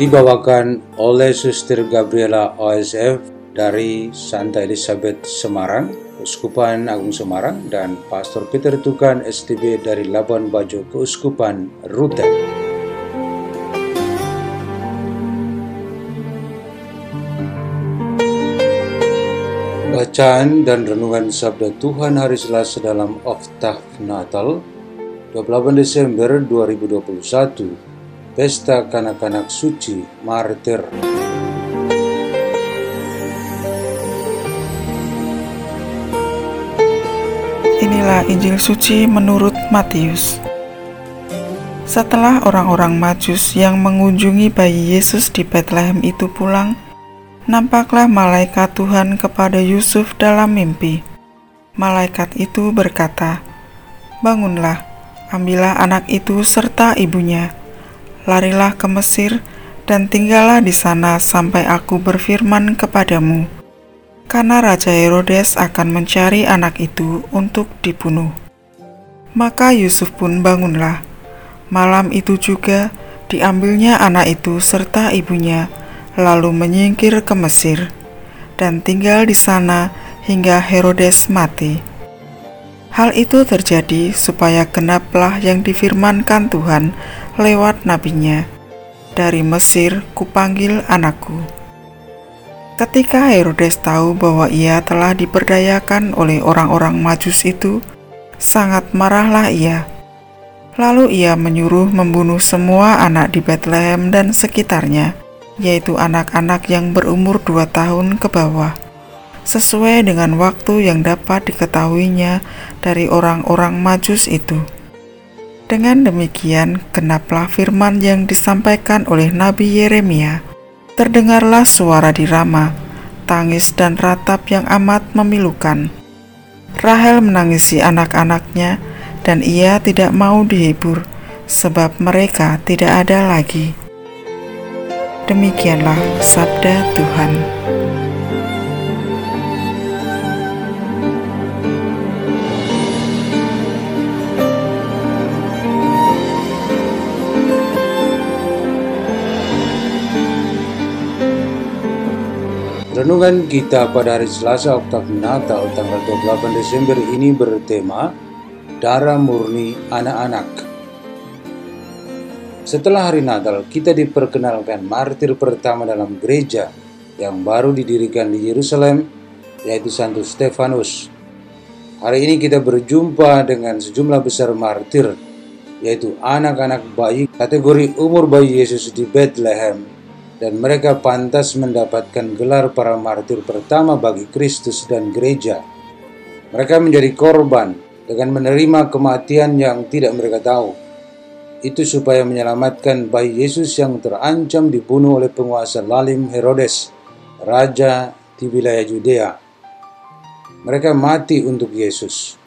Dibawakan oleh Suster Gabriela OSF dari Santa Elizabeth Semarang, Keuskupan Agung Semarang, dan Pastor Peter Tukan STB dari Labuan Bajo, Keuskupan Rute. Bacaan dan renungan Sabda Tuhan hari Selasa dalam Oktav Natal 28 Desember 2021 Pesta Kanak-Kanak Suci Martir. Inilah Injil suci menurut Matius. Setelah orang-orang Majus yang mengunjungi bayi Yesus di Bethlehem itu pulang, nampaklah malaikat Tuhan kepada Yusuf dalam mimpi. Malaikat itu berkata, "Bangunlah, ambillah anak itu serta ibunya." Larilah ke Mesir dan tinggallah di sana sampai aku berfirman kepadamu. Karena Raja Herodes akan mencari anak itu untuk dibunuh. Maka Yusuf pun bangunlah. Malam itu juga diambilnya anak itu serta ibunya, lalu menyingkir ke Mesir dan tinggal di sana hingga Herodes mati. Hal itu terjadi supaya genaplah yang difirmankan Tuhan lewat nabinya, dari Mesir kupanggil anakku. Ketika Herodes tahu bahwa ia telah diperdayakan oleh orang-orang majus itu, sangat marahlah ia. Lalu ia menyuruh membunuh semua anak di Bethlehem dan sekitarnya, yaitu anak-anak yang berumur dua tahun ke bawah sesuai dengan waktu yang dapat diketahuinya dari orang-orang Majus itu. Dengan demikian, kenaplah firman yang disampaikan oleh Nabi Yeremia. Terdengarlah suara di Rama, tangis dan ratap yang amat memilukan. Rahel menangisi anak-anaknya, dan ia tidak mau dihibur, sebab mereka tidak ada lagi. Demikianlah sabda Tuhan. Renungan kita pada hari Selasa Oktav Natal tanggal 28 Desember ini bertema Darah Murni Anak-anak. Setelah hari Natal, kita diperkenalkan martir pertama dalam gereja yang baru didirikan di Yerusalem, yaitu Santo Stefanus. Hari ini kita berjumpa dengan sejumlah besar martir, yaitu anak-anak bayi kategori umur bayi Yesus di Bethlehem dan mereka pantas mendapatkan gelar para martir pertama bagi Kristus dan gereja. Mereka menjadi korban dengan menerima kematian yang tidak mereka tahu. Itu supaya menyelamatkan bayi Yesus yang terancam dibunuh oleh penguasa lalim Herodes, raja di wilayah Yudea. Mereka mati untuk Yesus.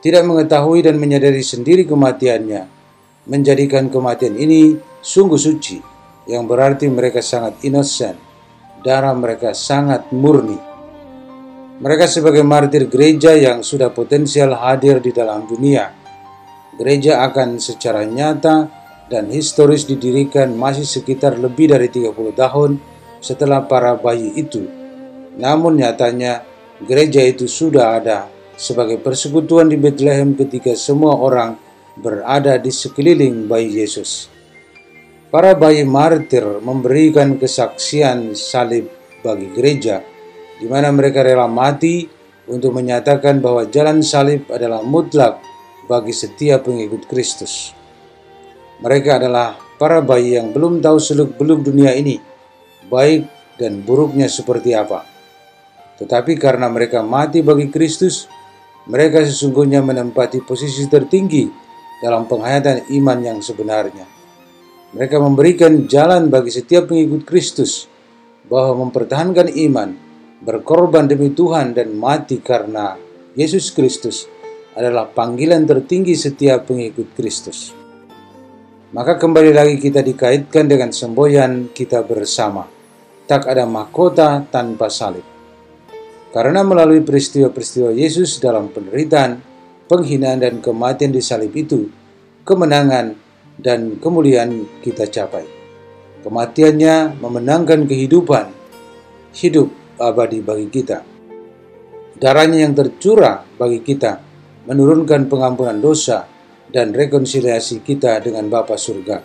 Tidak mengetahui dan menyadari sendiri kematiannya, menjadikan kematian ini sungguh suci yang berarti mereka sangat innocent, darah mereka sangat murni. Mereka sebagai martir gereja yang sudah potensial hadir di dalam dunia. Gereja akan secara nyata dan historis didirikan masih sekitar lebih dari 30 tahun setelah para bayi itu. Namun nyatanya gereja itu sudah ada sebagai persekutuan di Bethlehem ketika semua orang berada di sekeliling bayi Yesus. Para bayi martir memberikan kesaksian salib bagi gereja, di mana mereka rela mati untuk menyatakan bahwa jalan salib adalah mutlak bagi setiap pengikut Kristus. Mereka adalah para bayi yang belum tahu seluk-beluk dunia ini, baik dan buruknya seperti apa. Tetapi karena mereka mati bagi Kristus, Mereka sesungguhnya menempati posisi tertinggi dalam penghayatan iman yang sebenarnya. Mereka memberikan jalan bagi setiap pengikut Kristus bahwa mempertahankan iman, berkorban demi Tuhan dan mati karena Yesus Kristus adalah panggilan tertinggi setiap pengikut Kristus. Maka kembali lagi kita dikaitkan dengan semboyan kita bersama. Tak ada mahkota tanpa salib. Karena melalui peristiwa-peristiwa Yesus dalam penderitaan, penghinaan dan kematian di salib itu, kemenangan dan kemuliaan kita capai. Kematiannya memenangkan kehidupan, hidup abadi bagi kita. Darahnya yang tercurah bagi kita menurunkan pengampunan dosa dan rekonsiliasi kita dengan Bapa Surga.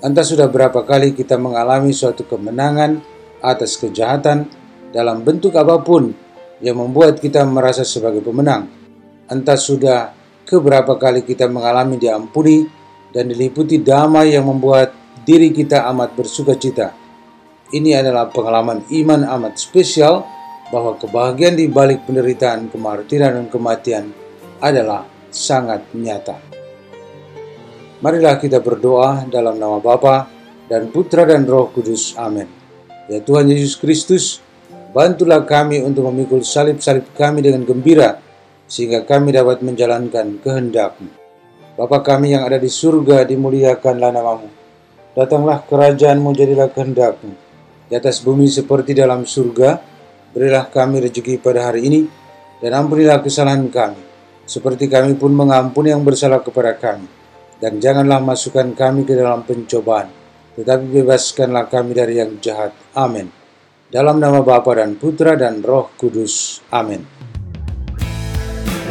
Entah sudah berapa kali kita mengalami suatu kemenangan atas kejahatan dalam bentuk apa pun yang membuat kita merasa sebagai pemenang. Entah sudah keberapa kali kita mengalami diampuni dan diliputi damai yang membuat diri kita amat bersuka cita. Ini adalah pengalaman iman amat spesial bahwa kebahagiaan di balik penderitaan, kemartiran, dan kematian adalah sangat nyata. Marilah kita berdoa dalam nama Bapa dan Putra dan Roh Kudus. Amin. Ya Tuhan Yesus Kristus, bantulah kami untuk memikul salib-salib kami dengan gembira, sehingga kami dapat menjalankan kehendak-Mu. Bapa kami yang ada di surga, dimuliakanlah namamu. Datanglah kerajaanmu, jadilah kehendak-Mu. Di atas bumi seperti dalam surga, berilah kami rezeki pada hari ini, dan ampunilah kesalahan kami, seperti kami pun mengampuni yang bersalah kepada kami. Dan janganlah masukkan kami ke dalam pencobaan, tetapi bebaskanlah kami dari yang jahat. Amin. Dalam nama Bapa dan Putra dan Roh Kudus. Amin.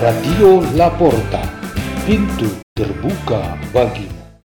Radio Laporta, pintu terbuka bagimu.